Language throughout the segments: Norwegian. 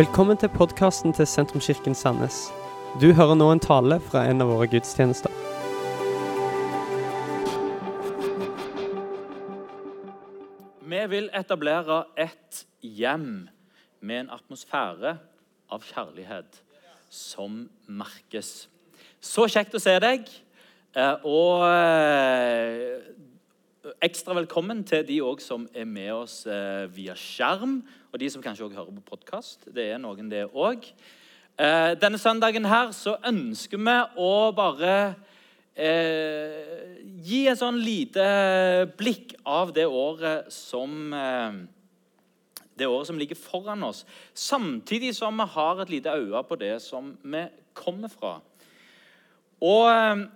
Velkommen til podkasten til Sentrumskirken Sandnes. Du hører nå en tale fra en av våre gudstjenester. Vi vil etablere et hjem med en atmosfære av kjærlighet som merkes. Så kjekt å se deg. eh, Og eh, ekstra velkommen til de som er med oss eh, via skjerm, og de som kanskje også hører på podkast. Det er noen, det òg. Denne søndagen her så ønsker vi å bare eh, gi en sånn lite blikk av det året som eh, det året som ligger foran oss, samtidig som vi har et lite øye på det som vi kommer fra. Og eh,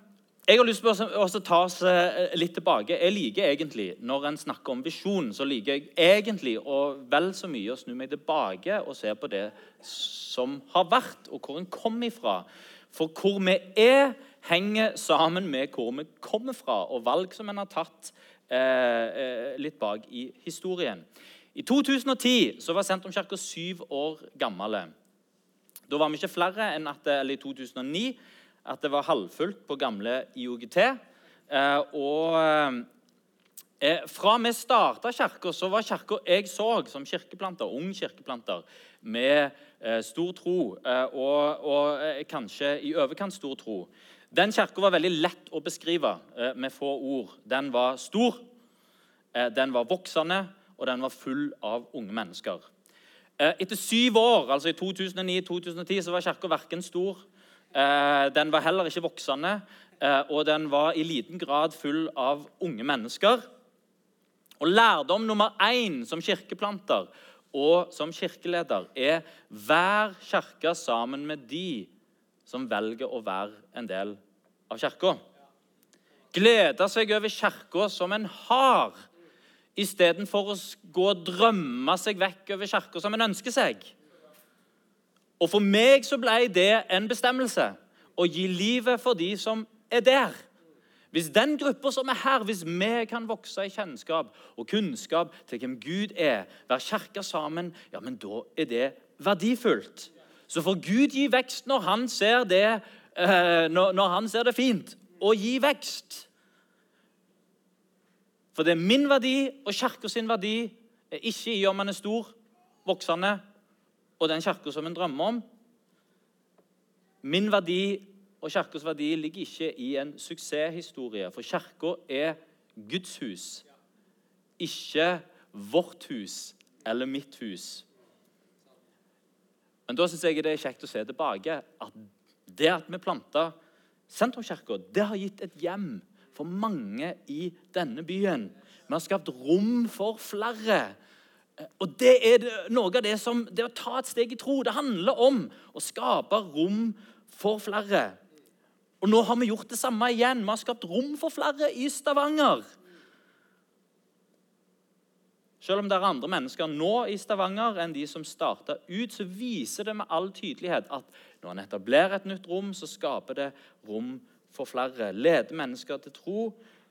Jeg har lyst til å ta oss eh, litt tilbake. Jeg liker egentlig, Når en snakker om visjon, så liker jeg egentlig og vel så mye å snu meg tilbake og se på det som har vært, og hvor en kom ifra. For hvor vi er, henger sammen med hvor vi kommer fra, og valg som en har tatt eh, eh litt bak i historien. I 2010 så var Sentrumskirka syv år gammel. Da var vi ikke flere enn at eller i 2009 at det var halvfullt på gamle IOGT. Eh, og eh, fra vi starta kirka, så var kirka jeg så som kirkeplanter, ung kirkeplanter med eh, stor tro, og, og kanskje i overkant stor tro. Den kirka var veldig lett å beskrive med få ord. Den var stor, den var voksende, og den var full av unge mennesker. Etter syv år, altså i 2009-2010, så var kirka verken stor Eh, den var heller ikke voksende, eh, og den var i liten grad full av unge mennesker. Og Lærdom nummer én som kirkeplanter og som kirkeleder er vær kirke sammen med de som velger å være en del av kirka. Glede seg over kirka som en har, istedenfor å gå og drømme seg vekk over kirka som en ønsker seg. Og for meg så ble det en bestemmelse å gi livet for de som er der. Hvis den gruppa som er her, hvis vi kan vokse i kjennskap og kunnskap til hvem Gud er, være kirka sammen, ja, men da er det verdifullt. Så får Gud gi vekst når han ser det, eh, når han ser det fint, og gi vekst. For det er min verdi og kirka sin verdi er ikke i om man er stor, voksende og den kirka som en drømmer om. Min verdi og kirkas verdi ligger ikke i en suksesshistorie, for kirka er Guds hus, ikke vårt hus eller mitt hus. Men da syns jeg det er kjekt å se tilbake at det at vi planta Sentrumskirka, det har gitt et hjem for mange i denne byen. Vi har skapt rom for flere. Og Det er noe av det som det å ta et steg i tro det handler om. Å skape rom for flere. Og Nå har vi gjort det samme igjen. Vi har skapt rom for flere i Stavanger. Selv om det er andre mennesker nå i Stavanger enn de som starta ut, så viser det med all tydelighet at når en etablerer et nytt rom, så skaper det rom for flere. Leder mennesker til tro,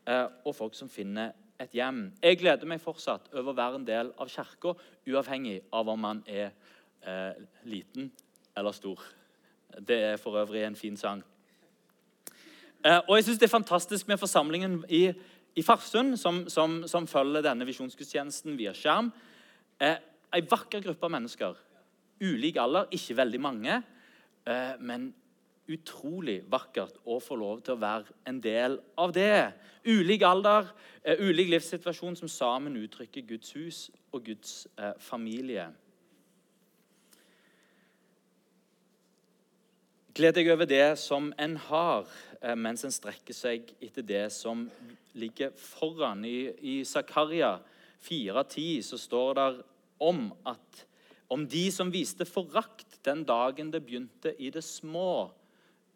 eh, og folk som finner et hjem. Jeg gleder meg fortsatt over å være en del av kirka, uavhengig av om man er eh, liten eller stor. Det er for øvrig en fin sang. Eh, og jeg synes Det er fantastisk med forsamlingen i, i Farsund, som, som, som, følger denne visjonsgudstjenesten via skjerm. Eh, en vakker gruppe av mennesker. Ulik alder, ikke veldig mange. Eh, men utrolig vakkert å få lov til å være en del av det. Ulik alder, uh, ulik livssituasjon som sammen uttrykker Guds hus og Guds uh, familie. Gled deg over det som en har, uh, mens en strekker seg etter det som ligger foran. I, i Zakaria 4,10 så står det om at om de som viste forakt den dagen det begynte i det små,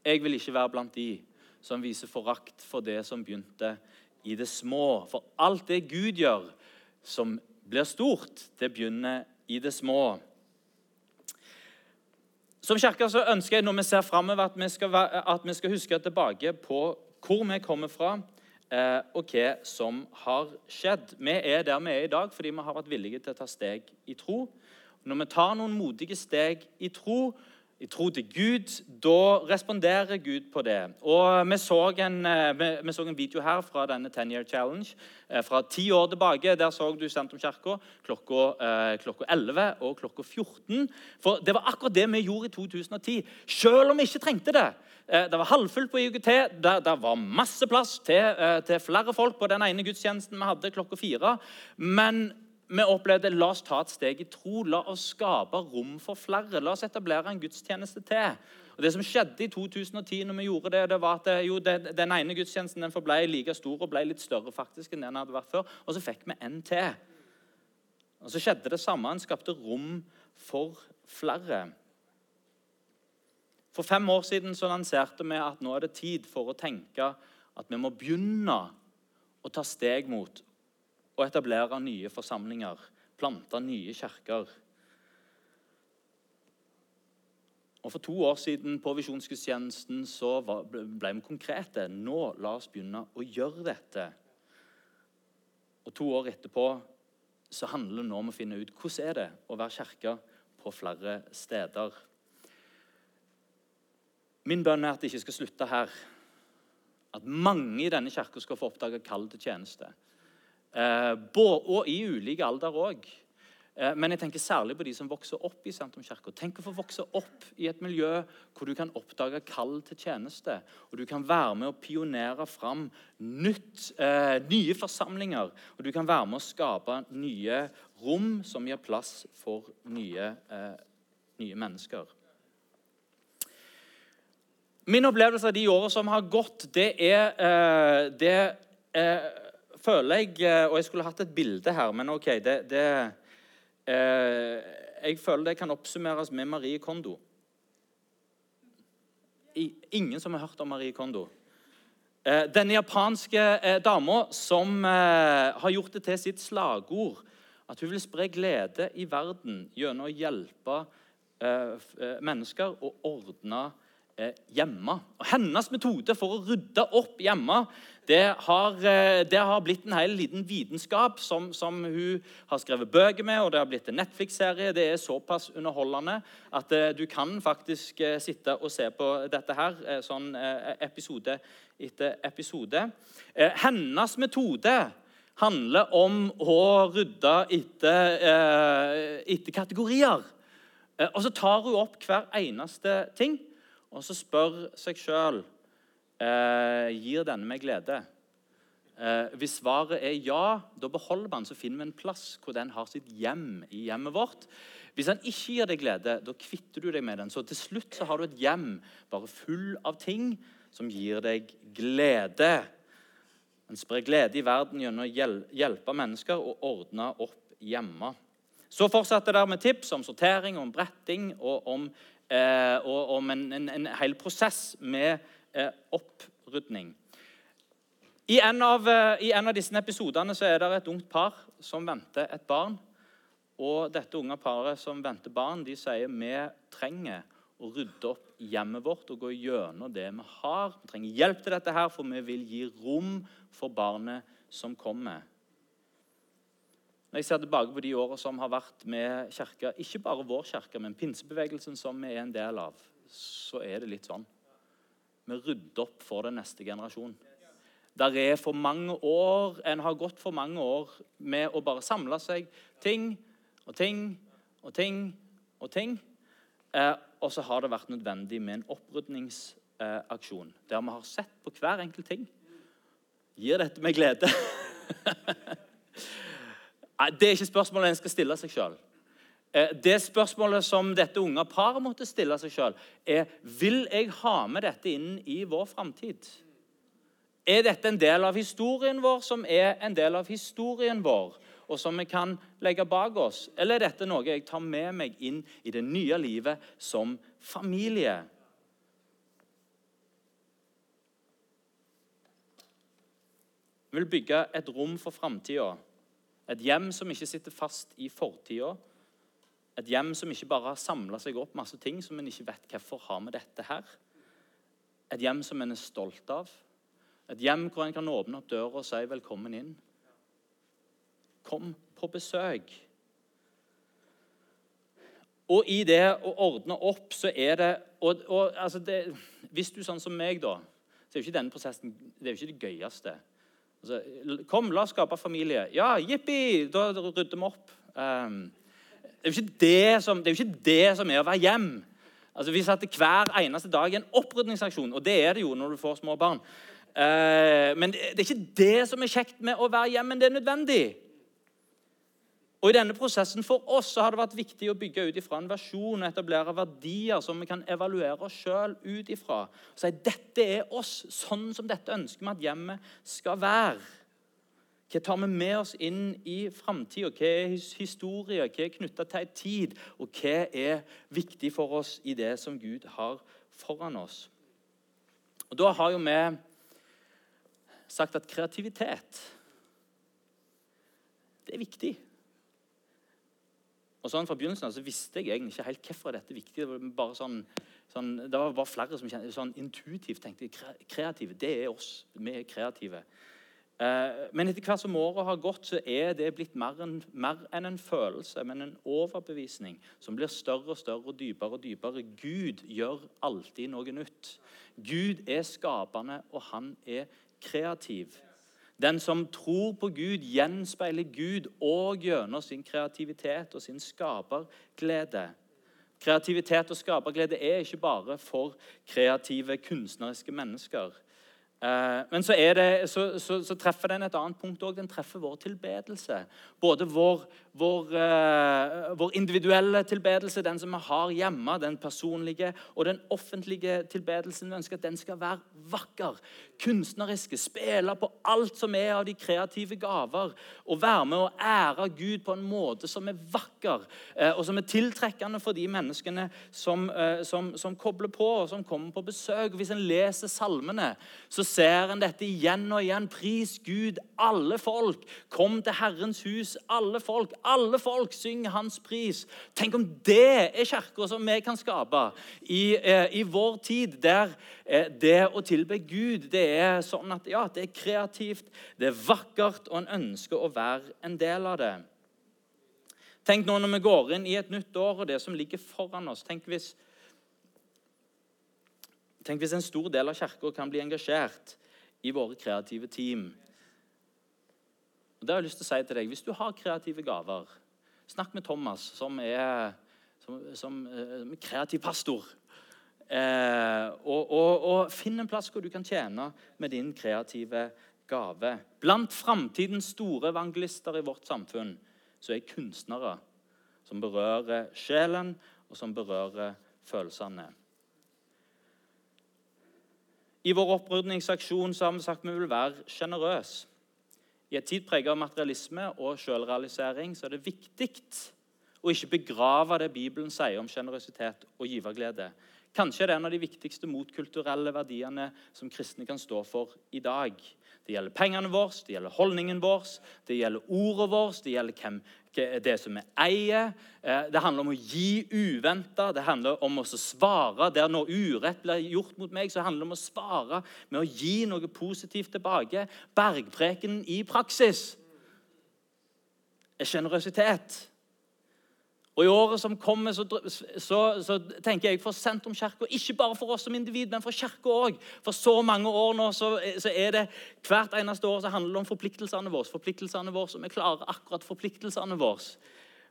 jeg vil ikke være blant de som viser forakt for det som begynte i det små. For alt det Gud gjør som blir stort, det begynner i det små. Som kirke ønsker jeg når vi ser framover, at, at, vi skal huske tilbake på hvor vi kommer fra, eh, og hva som har skjedd. Vi er der vi er i dag fordi vi har vært villige til å ta steg i tro. når vi tar noen modige steg i tro, i tro til Gud, da responderer Gud på det. Og Vi så en, eh, vi, så en video her fra denne 10 Year Challenge eh, fra ti år tilbake. Der så du Sentrumskirka klokka, eh, klokka 11 og klokka 14. For Det var akkurat det vi gjorde i 2010, selv om vi ikke trengte det. Det var halvfullt på IUGT. Det, det var masse plass til, til flere folk på den ene gudstjenesten vi hadde klokka fire. Men vi opplevde la oss ta et steg i tro. La oss skape rom for flere. La oss etablere en gudstjeneste til. Og Det som skjedde i 2010, når vi gjorde det, det var at eh, jo, det, den ene gudstjenesten den forble like stor og ble litt større faktisk enn den hadde vært før. Og så fikk vi en til. Og Så skjedde det samme. En skapte rom for flere. For fem år siden så lanserte vi at nå er det tid for å tenke at vi må begynne å ta steg mot å etablere nye forsamlinger, plante nye kirker. Og For to år siden på Visjonsgudstjenesten så ble vi konkrete. Nå la oss begynne å gjøre dette. Og To år etterpå så handler det nå om å finne ut hvordan er det å være kirke på flere steder. Min bønn er at det ikke skal slutte her. At mange i denne kirka skal få oppdage kall til tjeneste. Eh, og i ulike alder òg. Eh, men jeg tenker særlig på de som vokser opp i sentrumskirka. Tenk å få vokse opp i et miljø hvor du kan oppdage kall til tjeneste. Og du kan være med å pionere fram nytt, eh, nye forsamlinger. Og du kan være med å skape nye rom som gir plass for nye, eh, nye mennesker. Min opplevelse av de årene som har gått, det er eh, det eh, føler jeg eh, Og jeg skulle hatt et bilde her, men OK. Det, det eh, Jeg føler det kan oppsummeres med Marie Kondo. ingen som har hørt om Marie Kondo. Eh, denne japanske eh, dama som eh, har gjort det til sitt slagord at hun vil spre glede i verden gjennom å hjelpe eh, eh, mennesker og ordne Eh, hjemme. Og hennes metode for å rydde opp hjemme det har, eh, det har blitt en hel liten vitenskap som, som, hun har skrevet bøker med, og det har blitt en Netflix-serie. Det er såpass underholdende at uh, du kan faktisk uh, sitte og se på dette her sånn episode etter episode. hennes metode handler om å rydde etter, etter kategorier. og så tar hun opp hver eneste ting og så spør seg sjøl eh, gir denne meg glede. Eh, hvis svaret er ja, da beholder man så finner vi en plass hvor den har sitt hjem i hjemmet vårt. Hvis den ikke gir deg glede, da kvitter du deg med den. Så til slutt så har du et hjem bare full av ting som gir deg glede. En sprer glede i verden gjennom å hjelpe mennesker og ordne opp hjemme. Så fortsetter det med tips om sortering, om bretting og om eh, og om en, en, en, hel prosess med opprydning. I en, av, eh, I en, av, disse episodene så er det et ungt par som venter et barn. Og dette unge paret som venter barn, de sier vi trenger å rydde opp hjemmet vårt og gå gjennom det vi har. Vi trenger hjelp til dette, her, for vi vil gi rom for barnet som kommer. Når jeg ser tilbake på de årene som har vært med kirka, ikke bare vår kirke, men pinsebevegelsen som vi er en del av, så er det litt sånn. Vi rydder opp for den neste generasjonen. Der er for mange år, En har gått for mange år med å bare samle seg ting og ting og ting og ting. Eh, og så har det vært nødvendig med en opprydningsaksjon eh, der vi har sett på hver enkelt ting. Gir dette meg glede? Det er ikke spørsmålet en skal stille seg sjøl. Eh, det spørsmålet som dette unge paret måtte stille seg sjøl, er vil jeg ha med dette inn i vår framtid. Er dette en del av historien vår som er en del av historien vår, og som vi kan legge bak oss? Eller er dette noe jeg tar med meg inn i det nye livet som familie? Vi vil bygge et rom for framtida et hjem som ikke sitter fast i fortida. Et hjem som ikke bare har samla seg opp masse ting som en ikke vet hvorfor har med dette her. Et hjem som en er stolt av. Et hjem hvor en kan åpne opp døra og si 'velkommen inn'. Kom på besøk. Og i det å ordne opp, så er det, og, og altså det, Hvis du er sånn som meg, da, så er jo ikke denne prosessen det er jo ikke det gøyeste. Altså, kom, la oss skape familie. Ja, jippi! Da rydder vi opp. Um, det, er jo ikke det, som, det er ikke det som er å være hjem. Altså, Vi satte hver eneste dag i en opprydningsaksjon, og det er det jo når du får små barn. Uh, men det, det er ikke det som er kjekt med å være hjem, men det er nødvendig. Og I denne prosessen for oss så har det vært viktig å bygge ut ifra en versjon og etablere verdier som vi kan evaluere oss sjøl ut ifra. Si dette er oss, sånn som dette ønsker vi at hjemmet skal være. Hva tar vi med oss inn i framtida? Hva er historie? Hva er knytta til en tid? Og hva er viktig for oss i det som Gud har foran oss? Og Da har jo vi sagt at kreativitet det er viktig. Og sånn Fra begynnelsen av så visste jeg egentlig ikke helt hvorfor dette er viktig. Det var bare sånn, sånn, det var bare flere som kjente, sånn intuitivt tenkte kreative. Det er oss. Vi er kreative. Eh, men etter hvert som året har gått, så er det blitt mer enn, enn en følelse, men en overbevisning som blir større og større og dypere og dypere. Gud gjør alltid noe nytt. Gud er skapende, og han er kreativ. Den som tror på Gud, gjenspeiler Gud og gjennom sin kreativitet og sin skaperglede. Kreativitet og skaperglede er ikke bare for kreative, kunstneriske mennesker. Eh, men så, det, så, så, så, treffer den et annet punkt òg. Den treffer vår tilbedelse. Både vår, vår, uh, vår, individuelle tilbedelse, den som vi har hjemme, den personlige, og den offentlige tilbedelsen. Vi ønsker at den skal være vakker, kunstneriske, spille på alt som er av de kreative gaver. Og være med å ære Gud på en måte som er vakker, uh, og som er tiltrekkende for de menneskene som, som, som kobler på, og som kommer på besøk. Hvis en leser salmene, så ser en dette igjen og igjen. Pris Gud, alle folk. Kom til Herrens hus, alle folk. Alle folk synger hans pris. Tenk om det er kirka som vi kan skape i, eh, i vår tid, der eh, det å tilbe Gud det er sånn at ja, det er kreativt, det er vakkert, og en ønsker å være en del av det. Tenk nå når vi går inn i et nytt år og det som ligger foran oss. Tenk hvis Tenk hvis en stor del av kirka kan bli engasjert i våre kreative team. Og det har jeg lyst til å si til deg. Hvis du har kreative gaver, snakk med Thomas, som er, som, som, som er kreativ pastor. Eh, og, og, og, finn en plass hvor du kan tjene med din kreative gave. Blant framtidens store evangelister i vårt samfunn så er kunstnere som berører sjelen, og som berører følelsene. I vår opprydningsaksjon har vi sagt vi vil være sjenerøse. I en tid preget av materialisme og selvrealisering er det viktig å ikke begrave det Bibelen sier om sjenerøsitet og giverglede. Kanskje er det en av de viktigste motkulturelle verdiene som kristne kan stå for i dag. Det gjelder pengene våre, det gjelder holdningen vår, det gjelder ordet vårt, det gjelder hvem, det som vi eier. Eh, det handler om å gi uventa, det handler om å svare. Der når urett blir gjort mot meg, så handler det om å svare med å gi noe positivt tilbake. Bergpreken i praksis er sjenerøsitet. Og I året som kommer, så, så, så tenker jeg for Sentrumskirka, ikke bare for oss som individ, men for Kirka òg. For så mange år nå så, så, er det hvert eneste år så handler det om forpliktelsene våre. Forpliktelsene våre, som vi klarer akkurat forpliktelsene våre.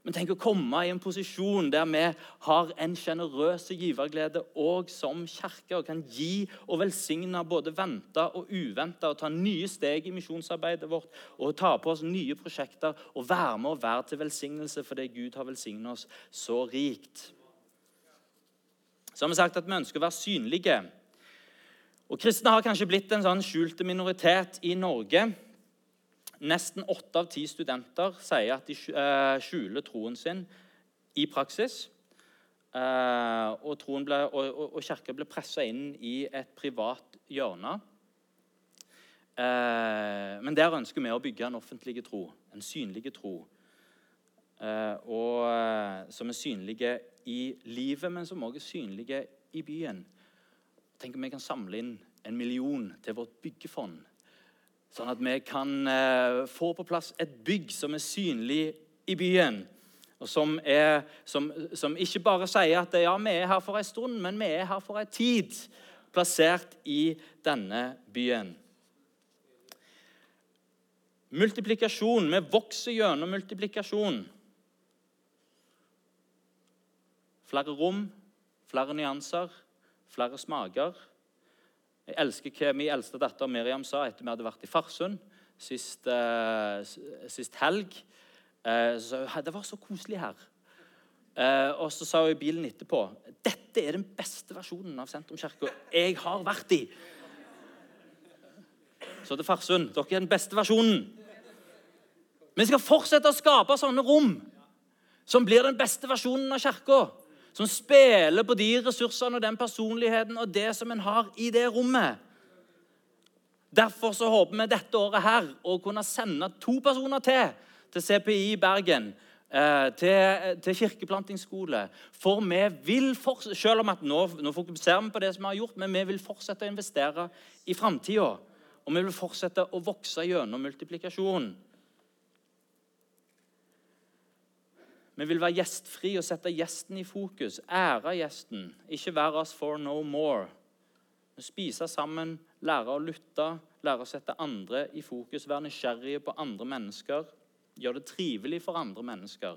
Men tenk å komme i en posisjon der vi har en sjenerøs giverglede òg som kirke, og kan gi og velsigne både venta og uventa, og ta nye steg i misjonsarbeidet vårt og ta på oss nye prosjekter og være med og være til velsignelse fordi Gud har velsignet oss så rikt. Så har vi sagt at vi ønsker å være synlige. Og Kristne har kanskje blitt en sånn skjulte minoritet i Norge. Nesten åtte av ti studenter sier at de eh, skjuler troen sin i praksis. Eh, og, ble, og, og, kirka ble pressa inn i et privat hjørne. Eh, men der ønsker vi å bygge en offentlig tro, en synlig tro. Og, som er synlige i livet, men som også er synlige i byen. Tenk om vi kan samle inn en million til vårt byggefond Sånn at vi kan eh, få på plass et bygg som er synlig i byen. Og som, er, som, som ikke bare sier at ja, vi er her for en stund, men vi er her for en tid. Plassert i denne byen. Multiplikasjon. Vi vokser gjennom multiplikasjon. Flere rom, flere nyanser, flere smaker. Jeg elsker hva min eldste datter Miriam sa etter vi hadde vært i Farsund sist, uh, sist helg. Uh, så, det var så koselig her. Uh, og så sa hun i bilen etterpå dette er den beste versjonen av Sentrumskirka jeg har vært i. Så til Farsund dere er den beste versjonen. Vi skal fortsette å skape sånne rom som blir den beste versjonen av kirka. Som spiller på de ressursene og den personligheten og det som en har i det rommet. Derfor så håper vi dette året her å kunne sende to personer til til CPI i Bergen. Eh, til, til kirkeplantingsskole. For vi vil fortsette, selv om at nå, nå fokuserer vi på det som vi har gjort, men vi vil fortsette å investere i framtida. Og vi vil fortsette å vokse gjennom multiplikasjon. Vi vil være gjestfri og sette gjesten i fokus. Ære gjesten, ikke være oss for no more. Spise sammen, lære å lytte, lære å sette andre i fokus, være nysgjerrige på andre mennesker. Gjøre det trivelig for andre mennesker.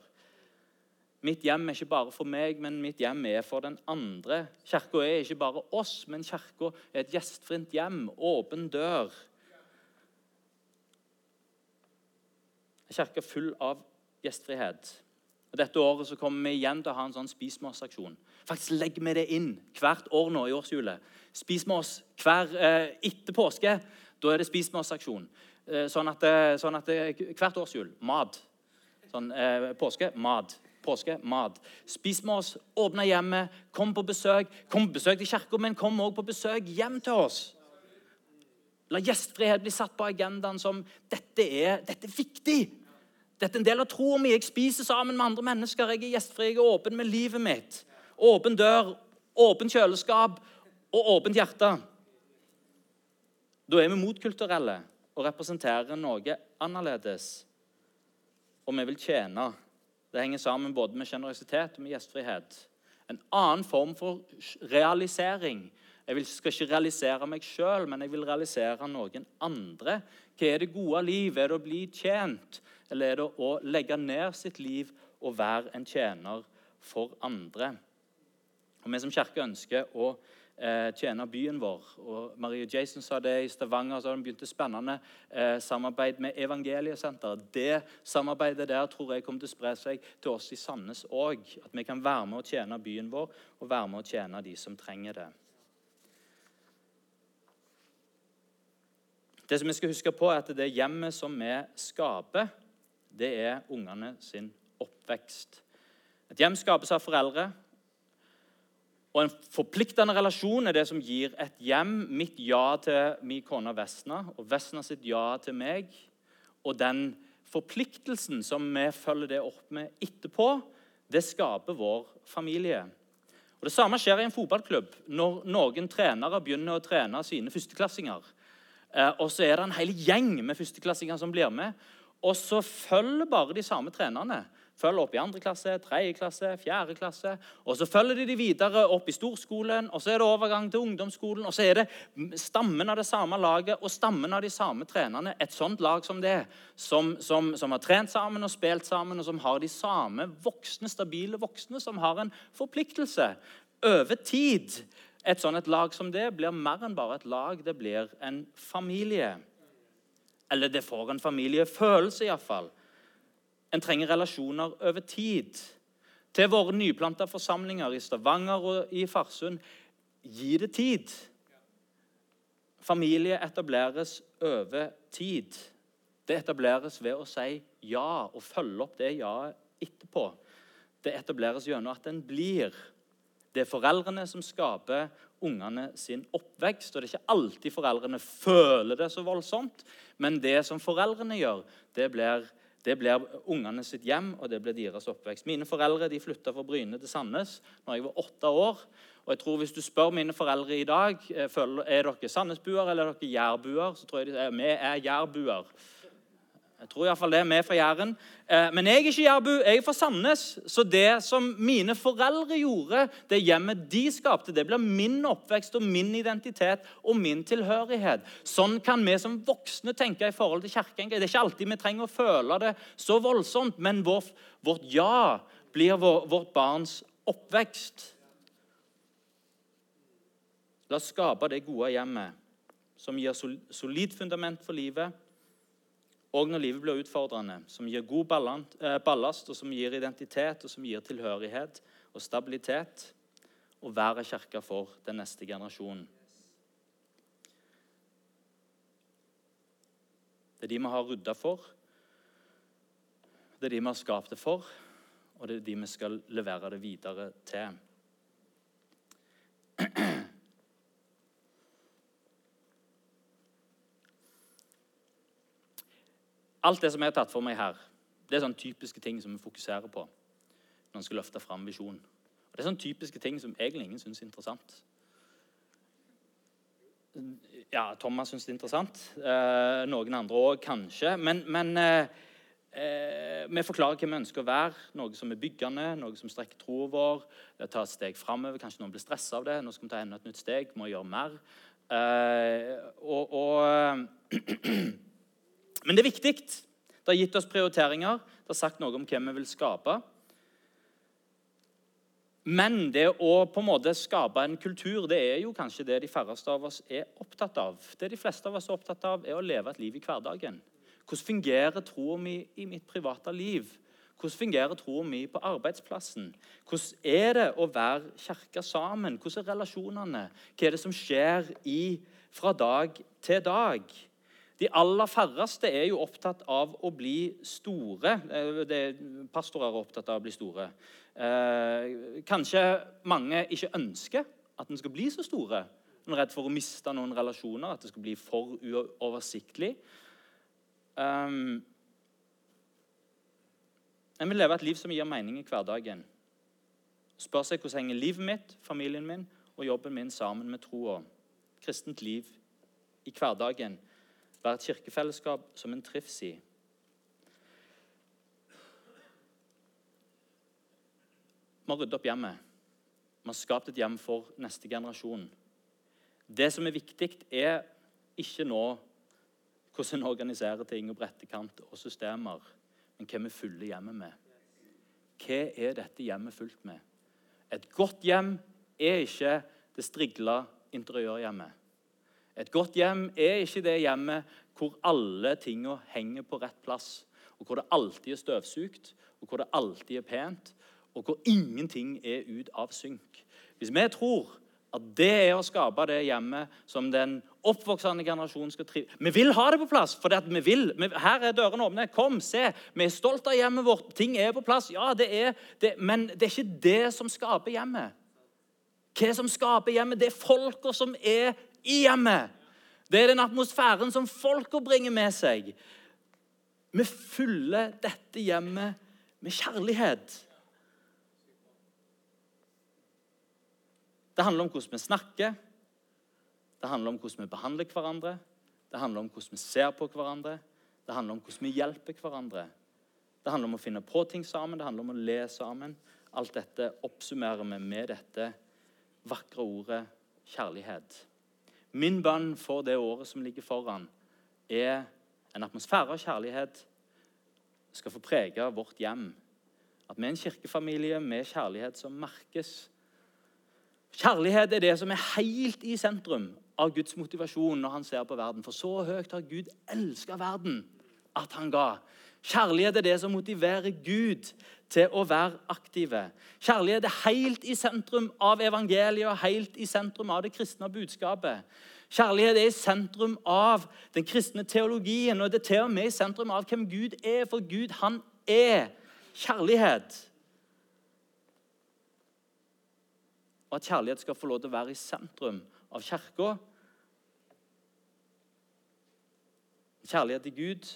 Mitt hjem er ikke bare for meg, men mitt hjem er for den andre. Kirka er ikke bare oss, men kirka er et gjestfritt hjem. Åpen dør. En kirke full av gjestfrihet. Og Dette året så kommer vi igjen til å ha en sånn Spis med oss-aksjon. Faktisk legger vi det inn hvert år nå i årshjulet. Spis med oss hver eh, etter påske. Da er det Spis med oss-aksjon. Eh, sånn eh, sånn at eh, Hvert årshjul mat. Sånn, eh, påske mat. Påske mat. Spis med oss, åpne hjemmet, kom på besøk. Kom på besøk til kirka, men kom også på besøk hjem til oss. La gjestfrihet bli satt på agendaen som dette er, dette er viktig. Dette er en del av troen min. Jeg spiser sammen med andre mennesker. Jeg er gjestfri, jeg er åpen med livet mitt. Åpen dør, åpen kjøleskap og åpent hjerte. Da er vi motkulturelle og representerer noe annerledes. Og vi vil tjene. Det henger sammen både med sjenerøsitet og med gjestfrihet. En annen form for realisering. Jeg skal ikke realisere meg sjøl, men jeg vil realisere noen andre. Hva er det gode liv? Er det å bli tjent? Eller er det å legge ned sitt liv og være en tjener for andre? Og Vi som kirke ønsker å eh, tjene byen vår. Og Marie Jason sa det i Stavanger, så har de begynt et spennende eh, samarbeid med Evangeliesenteret. Det samarbeidet der tror jeg kommer til å spre seg til oss i Sandnes òg. At vi kan være med å tjene byen vår og være med å tjene de som trenger det. Det som vi skal huske på er at Det hjemmet som vi skaper, det er ungene sin oppvekst. Et hjem skapes av foreldre. Og En forpliktende relasjon er det som gir et hjem mitt ja til min kone Vesna og Vesna sitt ja til meg. Og den forpliktelsen som vi følger det opp med etterpå, det skaper vår familie. Og Det samme skjer i en fotballklubb når noen trenere begynner å trene sine førsteklassinger. Eh, og så er det en hel gjeng med førsteklassinger som blir med. Og så følger bare de samme trenerne. Følger opp i andre klasse, tredje klasse, fjerde klasse. Og så følger de de videre opp i storskolen, og så er det overgang til ungdomsskolen. Og så er det stammen av det samme laget og stammen av de samme trenerne. Et sånt lag som det, som, som, som har trent sammen og spilt sammen, og som har de samme voksne, stabile voksne, som har en forpliktelse over tid. Et sånt et lag som det blir mer enn bare et lag. Det blir en familie. Eller det får en familiefølelse, iallfall. En trenger relasjoner over tid. Til våre nyplanta forsamlinger i Stavanger og i Farsund gi det tid. Familie etableres over tid. Det etableres ved å si ja og følge opp det ja-et etterpå. Det etableres gjennom at en blir. Det er foreldrene som skaper ungene sin oppvekst. og Det er ikke alltid foreldrene føler det så voldsomt, men det som foreldrene gjør, det blir, det blir ungene sitt hjem, og det blir deres oppvekst. Mine foreldre de flytta fra Bryne til Sandnes når jeg var åtte år. Og jeg tror Hvis du spør mine foreldre i dag eh, er dere Sandnesbuer eller er dere jærbuer, så tror jeg de sier vi er jærbuer. Jeg tror i hvert fall det er med fra Jæren. Eh, men jeg er ikke jærbu, jeg er fra Sandnes. Så det som mine foreldre gjorde, det hjemmet de skapte, det blir min oppvekst og min identitet og min tilhørighet. Sånn kan vi som voksne tenke i forhold til kirken. Det er ikke alltid vi trenger å føle det så voldsomt, men vårt, vårt ja blir vår, vårt barns oppvekst. La oss skape det gode hjemmet som gir solid fundament for livet og når livet blir utfordrende, som gir god eh, ballast, og som gir identitet, og som gir tilhørighet og stabilitet, og være kirke for den neste generasjonen. Det er de vi har rydda for, det er de vi har skapt det for, og det er de vi skal levere det videre til. Alt det som jeg har tatt for meg her, det er sånne typiske ting som vi fokuserer på når en skal løfte fram visjonen. Det er sånne typiske ting som egentlig ingen syns er interessant. Ja, Thomas syns det er interessant. Eh, noen andre òg, kanskje. Men, men eh, eh, vi forklarer hva vi ønsker å være. Noe som er byggende, noe som strekker troen vår. Ta et steg framover. Kanskje noen blir stressa av det. Nå skal vi ta enda et nytt steg. Må gjøre mer. Eh, og, og Men det er viktig. Det har gitt oss prioriteringer. Det har sagt noe om hvem vi vil skape. Men det å på en måte skape en kultur det er jo kanskje det de færreste av oss er opptatt av. Det de fleste av oss er opptatt av, er å leve et liv i hverdagen. Hvordan fungerer troen mi i mitt private liv? Hvordan fungerer troen mi på arbeidsplassen? Hvordan er det å være kirke sammen? Hvordan er relasjonene? Hva er det som skjer i, fra dag til dag? De aller færreste er jo opptatt av å bli store. Eh, det, pastorer er opptatt av å bli store. Eh, kanskje mange ikke ønsker at en skal bli så store. En er redd for å miste noen relasjoner, at det skal bli for uoversiktlig. Um, en vil leve et liv som gir mening i hverdagen. Spør seg hvordan henger livet mitt, familien min og jobben min sammen med troa. Kristent liv i hverdagen være et kirkefellesskap som en trives i. Vi har ryddet opp hjemmet. Vi har skapt et hjem for neste generasjon. Det som er viktig, er ikke nå hvordan en organiserer ting og brettekant og systemer, men hva vi fyller hjemmet med. Hva er dette hjemmet fullt med? Et godt hjem er ikke det strigla interiørhjemmet. Et godt hjem er ikke det hjemmet hvor alle tinga henger på rett plass, og hvor det alltid er støvsugt, og hvor det alltid er pent, og hvor ingenting er ut av synk. Hvis vi tror at det er å skape det hjemmet som den oppvoksende generasjonen skal trive Vi vil ha det på plass, for vi vil. her er dørene åpne. Kom, se. Vi er stolt av hjemmet vårt. Ting er på plass. Ja, det er det, men det er ikke det som skaper hjemmet. Hva som skaper hjemmet, det er folka som er i hjemmet. Det er den atmosfæren som folka bringer med seg. Vi fyller dette hjemmet med kjærlighet. Det handler om hvordan vi snakker, det handler om hvordan vi behandler hverandre, det handler om hvordan vi ser på hverandre, det handler om hvordan vi hjelper hverandre. Det handler om å finne på ting sammen, det handler om å le sammen. Alt dette oppsummerer vi med dette vakre ordet kjærlighet. Min bønn for det året som ligger foran, er en atmosfære av kjærlighet skal få prege vårt hjem. At vi er en kirkefamilie med kjærlighet som merkes. Kjærlighet er det som er helt i sentrum av Guds motivasjon når han ser på verden. For så høyt har Gud elska verden at han ga. Kjærlighet er det som motiverer Gud til å være aktive. Kjærlighet er helt i sentrum av evangeliet og helt i sentrum av det kristne budskapet. Kjærlighet er i sentrum av den kristne teologien, og det er til og med i sentrum av hvem Gud er, for Gud, han er kjærlighet. Og at kjærlighet skal få lov til å være i sentrum av kirka. Kjærlighet til Gud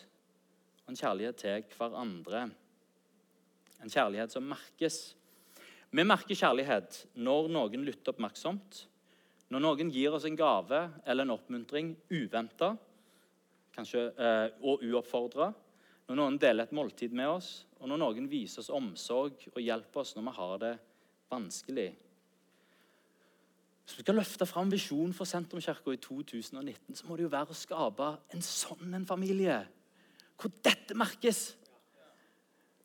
og en kjærlighet til hverandre. En kjærlighet som merkes. Vi merker kjærlighet når noen lytter oppmerksomt, når noen gir oss en gave eller en oppmuntring uventa eh, og uoppfordra, når noen deler et måltid med oss, og når noen viser oss omsorg og hjelper oss når vi har det vanskelig. Hvis vi skal løfte fram visjonen for Sentrumskirka i 2019, så må det jo være å skape en sånn en familie, hvor dette merkes.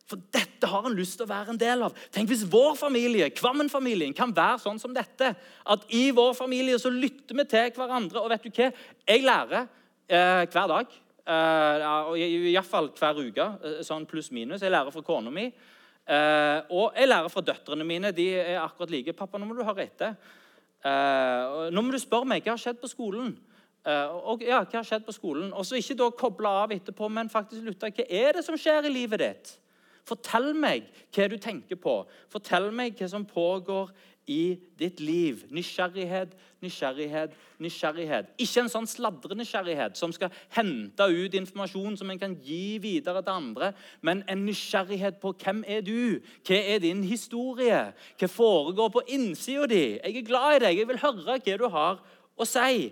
For dette har en lyst til å være en del av. Tenk hvis vår familie, Kvammen-familien, kan være sånn som dette. At i vår familie så lytter vi til hverandre. Og vet du hva? Jeg lærer eh, hver dag. Eh, Iallfall hver uke, eh, sånn pluss-minus. Jeg lærer fra kona mi. Eh, og jeg lærer fra døtrene mine. De er akkurat like. 'Pappa, nå må du høre etter.' Eh, nå må du spørre meg hva har skjedd på skolen. Uh, og ja, hva har skjedd på skolen? Og så Ikke da koble av etterpå, men faktisk lytte. Hva er det som skjer i livet ditt? Fortell meg hva du tenker på. Fortell meg hva som pågår i ditt liv. Nysgjerrighet, nysgjerrighet, nysgjerrighet. Ikke en sånn sladrenysgjerrighet som skal hente ut informasjon som en kan gi videre til andre, men en nysgjerrighet på hvem er du? Hva er din historie? Hva foregår på innsida di? Jeg er glad i deg. Jeg vil høre hva du har å si.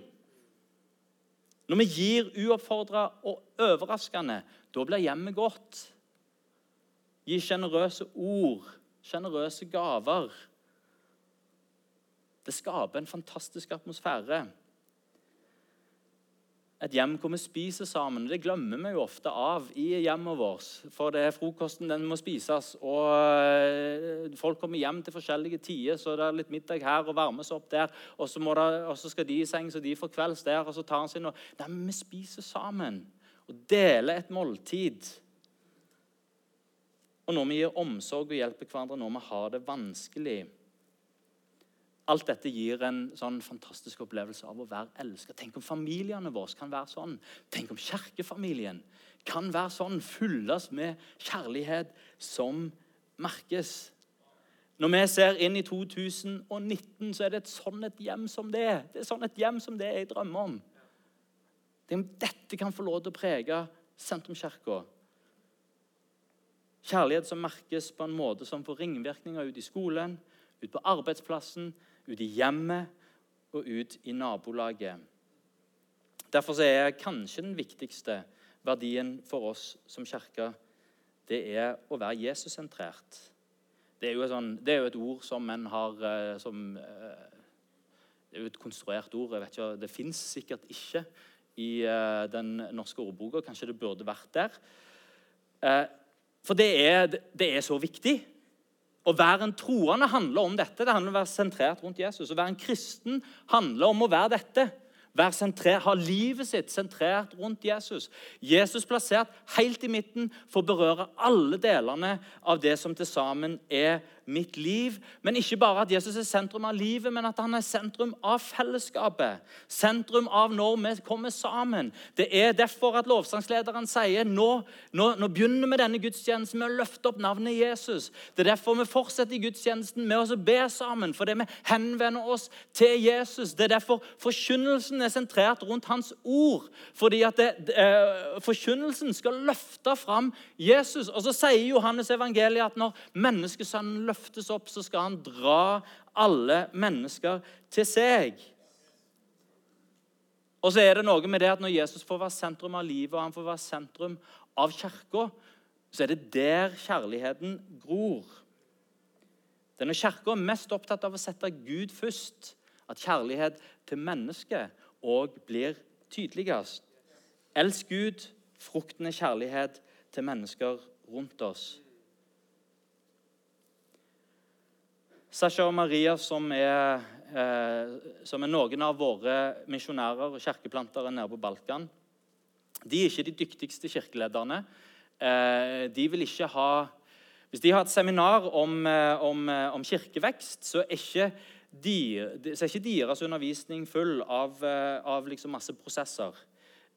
Når vi gir uoppfordra og overraskende, da blir hjemmet godt. Gi sjenerøse ord, sjenerøse gaver. Det skaper en fantastisk atmosfære. Et hjem hvor vi spiser sammen. Det glemmer vi jo ofte av i hjemmet vårt. For det er frokosten den må spises, og eh, folk kommer hjem til forskjellige tider. Så det er litt middag her og varmes opp der, og så, det, og så skal de i seng, så de får kvelds der. og så tar han sin... Nei, men vi spiser sammen og deler et måltid. Og når vi gir omsorg og hjelper hverandre når vi har det vanskelig Alt dette gir en sånn fantastisk opplevelse av å være elsket. Tenk om familiene våre kan være sånn. Tenk om kirkefamilien kan være sånn, fylles med kjærlighet som merkes. Når vi ser inn i 2019, så er det et sånn et hjem som det. Det er sånn et hjem som det jeg drømmer om dette kan få lov til å prege Sentrumskirka. Kjærlighet som merkes på en måte som får ringvirkninger ut i skolen, ut på arbeidsplassen, ut i hjemmet og ut i nabolaget. Derfor er kanskje den viktigste verdien for oss som kirke det er å være Jesus-sentrert. Det, sånn, det, er jo et ord som en har eh, som, eh, Det er jo et konstruert ord. jeg vet ikke, Det fins sikkert ikke i eh, den norske ordboka. Kanskje det burde vært der. For det er, det er så viktig. Å være en troende handler om dette. Det handler om å være sentrert rundt Jesus. Å være en kristen handler om å være dette. Være sentrert, ha livet sitt sentrert rundt Jesus. Jesus plassert helt i midten for å berøre alle delene av det som til sammen er mitt liv. Men ikke bare at Jesus er sentrum av livet, men at han er sentrum av fellesskapet. Sentrum av når vi kommer sammen. Det er derfor at lovsangslederen sier nå, nå, nå begynner vi denne gudstjenesten med å løfte opp navnet Jesus. Det er derfor vi fortsetter i gudstjenesten med å be sammen, fordi vi henvender oss til Jesus. Det er derfor forkynnelsen er sentrert rundt hans ord. Fordi at det, eh, forkynnelsen skal løfte fram Jesus. Og så sier Johannes evangeliet at når menneskesønnen løfter løftes opp, så skal han dra alle mennesker til seg. Og så er det noe med det at Når Jesus får være sentrum av livet og han får være sentrum av kirka, så er det der kjærligheten gror. Det er når Kirka er mest opptatt av å sette Gud først, at kjærlighet til mennesket òg blir tydeligst. Elsk Gud, frukten er kjærlighet til mennesker rundt oss. Sasha og Maria, som er, eh, som er noen av våre misjonærer og kirkeplantere nede på Balkan, de er ikke de dyktigste kirkelederne. Eh, de vil ikke ha Hvis de har et seminar om, eh, om, eh, om kirkevekst, så er ikke, de, så er deres undervisning full av, eh, av liksom masse prosesser.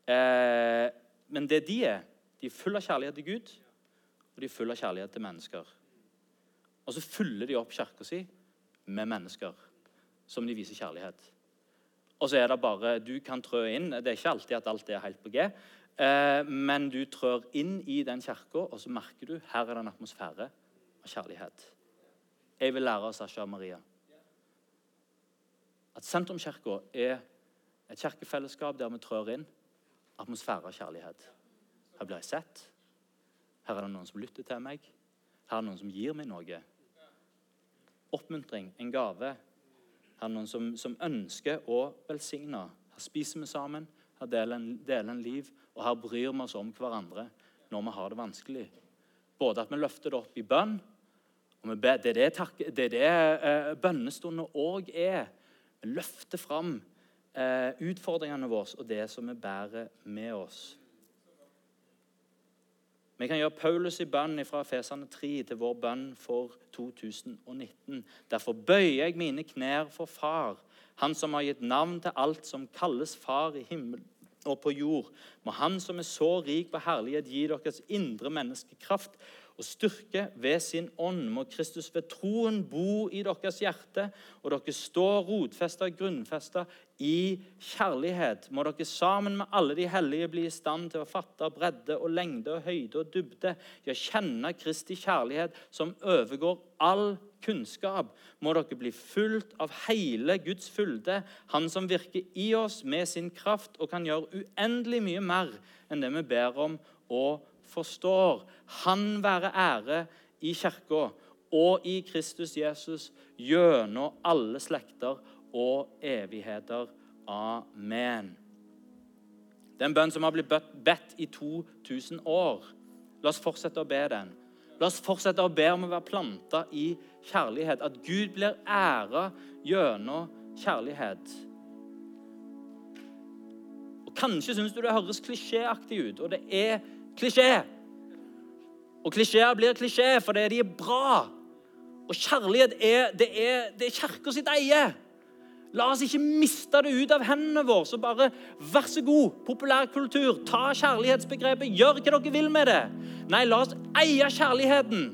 Eh, men det de er, de er full av kjærlighet til Gud, og de er full av kjærlighet til mennesker. Og så fyller de opp kirka si med mennesker som de viser kjærlighet. Og så er det bare Du kan trø inn. Det er ikke alltid at alt er helt på G. Eh, men du trør inn i den kirka, og så merker du her er det en atmosfære av kjærlighet. Jeg vil lære av Sasha og Maria at Sentrumskirka er et kirkefellesskap der vi trør inn. Atmosfære av kjærlighet. Her blir jeg sett. Her er det noen som lytter til meg. Her er det noen som gir meg noe. Oppmuntring, en gave. Her er noen som, som ønsker å velsigne. Her spiser vi sammen, her deler en, deler en liv, og her bryr vi oss om hverandre når vi har det vanskelig. Både at vi løfter det opp i bønn, og ber, det er det, takk, det, er det eh, òg er. Vi løfter fram eh, utfordringene våre og det som vi bærer med oss. Vi kan gjøre Paulus i bønn fra Fesane 3 til vår bønn for 2019. Derfor bøyer jeg mine knær for Far, Han som har gitt navn til alt som kalles Far i himmel og på jord. Må Han som er så rik på herlighet, gi deres indre menneskekraft og styrke ved sin ånd. Må Kristus ved troen bo i deres hjerte, og dere står rotfesta og grunnfesta i kjærlighet. Må dere sammen med alle de hellige bli i stand til å fatte bredde og lengde og høyde og dybde. Ja, kjenne Kristi kjærlighet som overgår all kunnskap. Må dere bli fulgt av hele Guds fylde, Han som virker i oss med sin kraft og kan gjøre uendelig mye mer enn det vi ber om og forstår. Han være ære i kirka og i Kristus Jesus gjennom alle slekter og evigheter. Amen. Det er en bønn som har blitt bedt i 2000 år. La oss fortsette å be den. La oss fortsette å be om å være planta i kjærlighet. At Gud blir æra gjennom kjærlighet. Og Kanskje syns du det høres klisjéaktig ut, og det er klisjé. Og klisjeer blir klisjé fordi de er bra. Og kjærlighet er, det er, det er kirka sitt eie. La oss ikke miste det ut av hendene våre. Så bare vær så god, populærkultur, ta kjærlighetsbegrepet, gjør hva dere vil med det. Nei, la oss eie kjærligheten.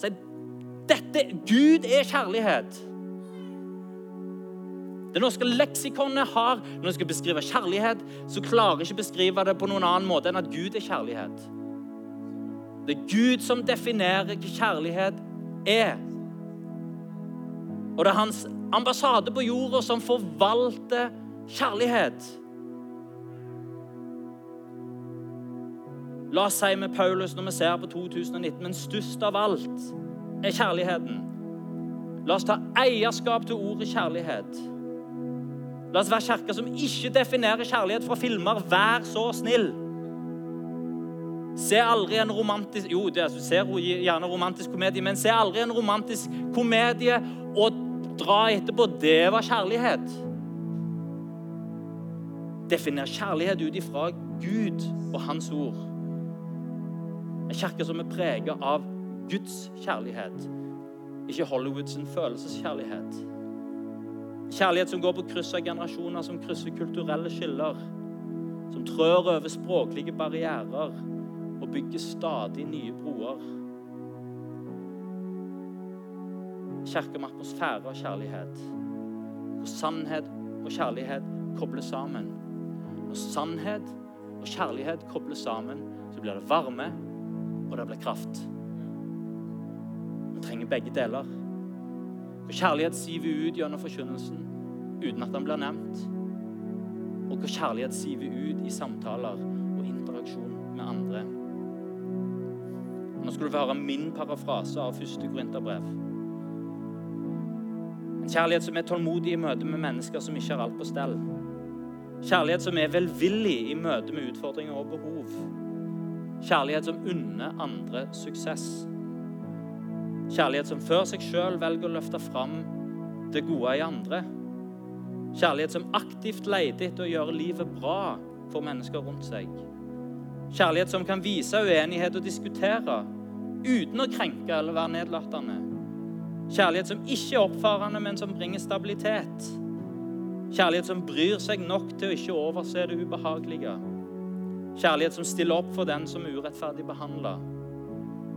Si dette Gud er kjærlighet. Det norske leksikonet har, Når det skal beskrive kjærlighet, så klarer ikke beskrive det på noen annen måte enn at Gud er kjærlighet. Det er Gud som definerer hva kjærlighet er. Og det er hans ambassade på jorda som forvalter kjærlighet. La oss si med Paulus når vi ser på 2019, men størst av alt er kjærligheten. La oss ta eierskap til ordet kjærlighet. La oss være kirke som ikke definerer kjærlighet fra filmer. Vær så snill. Se aldri en romantisk Jo, det, du ser gjerne romantisk komedie, men se aldri en romantisk komedie og dra etterpå. Det var kjærlighet. Definer kjærlighet ut ifra Gud og Hans ord. En kirke som er preget av Guds kjærlighet, ikke Hollywoods følelseskjærlighet. Kjærlighet som går på kryss av generasjoner, som krysser kulturelle skiller. Som trør over språklige barrierer og bygger stadig nye broer. Kirke med atmosfære og kjærlighet. Hvor sannhet og kjærlighet kobles sammen. Når sannhet og kjærlighet kobles sammen, så blir det varme, og det blir kraft. Vi trenger begge deler. Og kjærlighet siver ut gjennom forkynnelsen uten at den blir nevnt. Og hvor kjærlighet siver ut i samtaler og interaksjon med andre. Nå skal du få høre min parafrase av første Korinterbrev. En kjærlighet som er tålmodig i møte med mennesker som ikke har alt på stell. Kjærlighet som er velvillig i møte med utfordringer og behov. Kjærlighet som unner andre suksess. Kjærlighet som før seg sjøl velger å løfte fram det gode i andre. Kjærlighet som aktivt leter etter å gjøre livet bra for mennesker rundt seg. Kjærlighet som kan vise uenighet og diskutere uten å krenke eller være nedlatende. Kjærlighet som ikke er oppfarende, men som bringer stabilitet. Kjærlighet som bryr seg nok til å ikke overse det ubehagelige. Kjærlighet som stiller opp for den som er urettferdig behandla.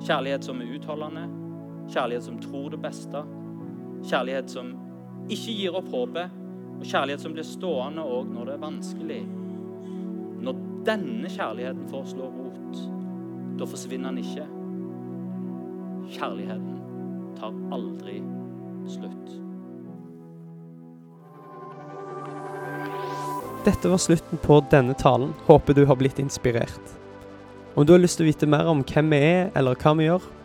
Kjærlighet som er utholdende. Kjærlighet som tror det beste. Kjærlighet som ikke gir opp håpet. Og kjærlighet som blir stående òg når det er vanskelig. Når denne kjærligheten får slå rot, da forsvinner den ikke. Kjærligheten tar aldri slutt. Dette var slutten på denne talen. Håper du har blitt inspirert. Om du har lyst til å vite mer om hvem vi er, eller hva vi gjør,